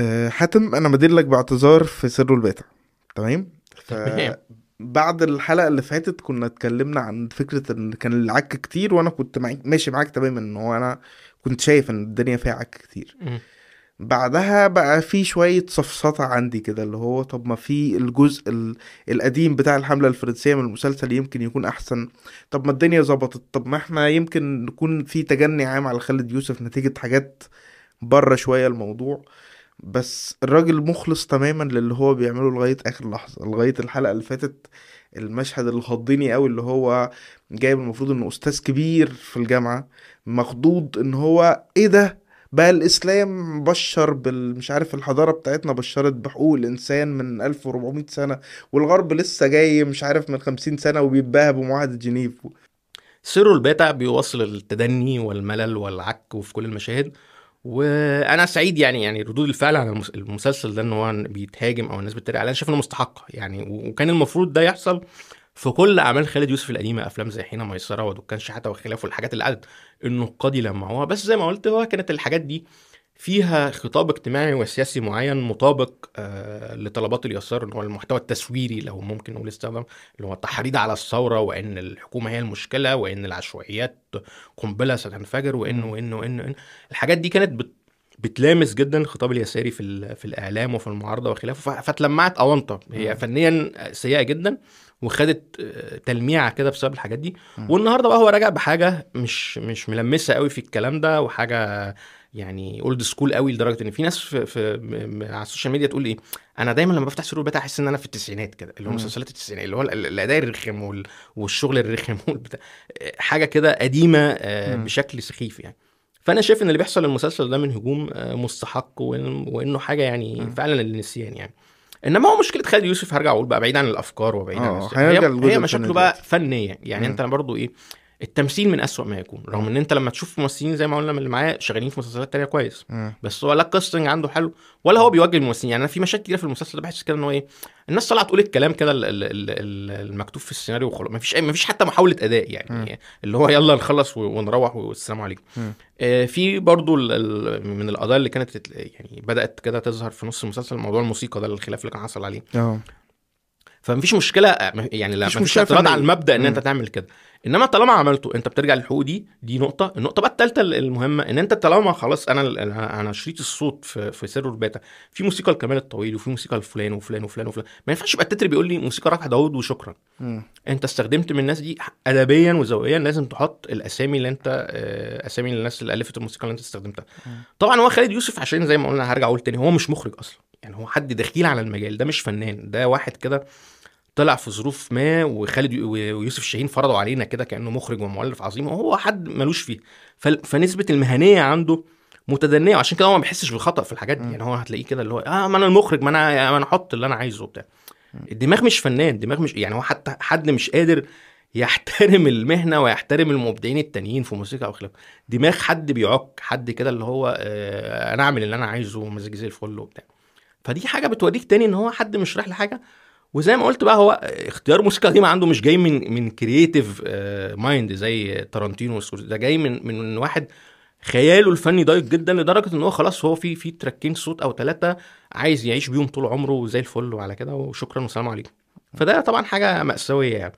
آه، حاتم أنا مدين لك باعتذار في سر الباتع تمام. بعد الحلقة اللي فاتت كنا اتكلمنا عن فكرة إن كان العك كتير وأنا كنت معي ماشي معاك تماما. إن هو أنا كنت شايف إن الدنيا فيها عك كتير. بعدها بقى في شوية سفسطه عندي كده اللي هو طب ما في الجزء ال- القديم بتاع الحملة الفرنسية من المسلسل يمكن يكون أحسن. طب ما الدنيا ظبطت. طب ما إحنا يمكن نكون في تجني عام على خالد يوسف نتيجة حاجات بره شوية الموضوع. بس الراجل مخلص تماما للي هو بيعمله لغاية آخر لحظة لغاية الحلقة اللي فاتت المشهد اللي خضني قوي اللي هو جايب المفروض إنه أستاذ كبير في الجامعة مخضوض إن هو إيه ده؟ بقى الإسلام بشر بال مش عارف الحضارة بتاعتنا بشرت بحقوق الانسان من 1400 سنة والغرب لسه جاي مش عارف من 50 سنة وبيتباهى بمعاهدة جنيف. سر الباتع بيوصل التدني والملل والعك وفي كل المشاهد. وأنا سعيد يعني يعني ردود الفعل على المس- المسلسل ده إن هو بيتهاجم أو الناس بتتريق عليه أنا شايف إنه مستحق يعني وكان المفروض ده يحصل في كل أعمال خالد يوسف القديمة أفلام زي حين ميسرة ودكان شحاتة وخلافه والحاجات اللي قعدت النقاد يلمعوها بس زي ما قلت هو كانت الحاجات دي فيها خطاب اجتماعي وسياسي معين مطابق آه لطلبات اليسار اللي هو المحتوى التسويري لو ممكن نقول استخدام اللي هو التحريض على الثورة وإن الحكومة هي المشكلة وإن العشوائيات قنبلة ستنفجر وإن وإن وإن, وإن. الحاجات دي كانت بت بتلامس جدا الخطاب اليساري في في الإعلام وفي المعارضة وخلافه فتلمعت اونطه هي. فنيا سيئة جدا وخدت آه، تلميعه كده بسبب الحاجات دي. والنهاردة بقى هو راجع بحاجة مش مش ملمسة قوي في الكلام ده وحاجة يعني old school قوي لدرجة إن في ناس في, في على السوشيال ميديا تقول إيه أنا دايما لما بفتح سره الباتع أحس إن أنا في التسعينات كده اللي هو. مسلسلات التسعينات اللي هو ال- ال- الأداء الرخم وال- والشغل الرخم والبتاع آه، حاجة كده قديمة آه،. بشكل سخيف يعني فأنا شايف إن اللي بيحصل للمسلسل ده من هجوم آه، مستحق وإنه حاجة يعني. فعلا للنسيان يعني إنما هو مشكلة خالد يوسف هرجع أقول بقى بعيد عن الأفكار وبعيد عن هنرجع هي, هي مشاكله بقى. فنية يعني مم. انت برضو إيه التمثيل من أسوأ ما يكون رغم إن أنت لما تشوف ممثلين زي ما قلنا من اللي معاه شغالين في مسلسلات تانية كويس. مم. بس هو لا ال casting عنده حلو ولا هو بيوجه الممثلين. يعني أنا في مشاكل كتير في المسلسل ده بحس كده إن هو إيه الناس طالعة تقول الكلام كده ال- ال- ال- ال- المكتوب في السيناريو وخلاص. مفيش أي- مفيش حتى محاولة أداء يعني. اللي هو يلا نخلص ونروح والسلام عليكم. آه، في برضو من القضايا اللي كانت يعني بدأت كده تظهر في نص المسلسل موضوع الموسيقى ده الخلاف اللي كان حصل عليه. فمفيش مشكلة يعني لا مفيش مفيش مشكلة اعتراض فنية. على المبدأ إن. أنت تعمل كده إنما طالما عملته أنت بترجع للحقوق دي دي نقطة النقطة بقى الثالثه المهمة إن أنت طالما خلاص أنا أنا شريط الصوت في في سر الباتا في موسيقى لكمال الطويل وفي موسيقى لفلان وفلان وفلان وفلان ما ينفعش يبقى التتر بيقول لي موسيقى رافع داوود وشكرا مم. أنت استخدمت من الناس دي ادبيا وذوقيا لازم تحط الأسامي اللي أنت آه، أسامي الناس اللي ألفت الموسيقى اللي أنت استخدمتها مم. طبعا هو خالد يوسف عشان زي ما قلنا هرجع أقول تاني هو مش مخرج أصلا يعني هو حد دخيل على المجال ده مش فنان ده واحد كده طلع في ظروف ما وخالد ويوسف شاهين فرضوا علينا كده كأنه مخرج ومؤلف عظيم وهو حد ملوش فيه. فنسبة المهنية عنده متدنية وعشان كده هو ما بيحسش بالخطأ في الحاجات دي. يعني هو هتلاقيه كده اللي هو آه ما أنا المخرج ما أنا ما أنا أحط اللي أنا عايزه وبتاع. الدماغ مش فنان الدماغ مش يعني هو حتى حد مش قادر يحترم المهنة ويحترم المبدعين التانيين في موسيقى أو خلافه دماغ حد بيعك حد كده اللي هو آه أنا أعمل اللي أنا عايزه ومزاجي زي الفل وبتاع. فدي حاجة بتوريك تاني إن هو حد مش رايح لحاجة. وزي ما قلت بقى هو اختيار موسيقى ما عنده مش جاي من من كرييتيف mind زي تارانتينو ده جاي من من واحد خياله الفني ضيق جدا لدرجة إن هو خلاص هو في في تراكين صوت أو ثلاثة عايز يعيش بيهم طول عمره زي الفل وعلى كده وشكرا والسلام عليكم. فده طبعا حاجة مأساوية يعني.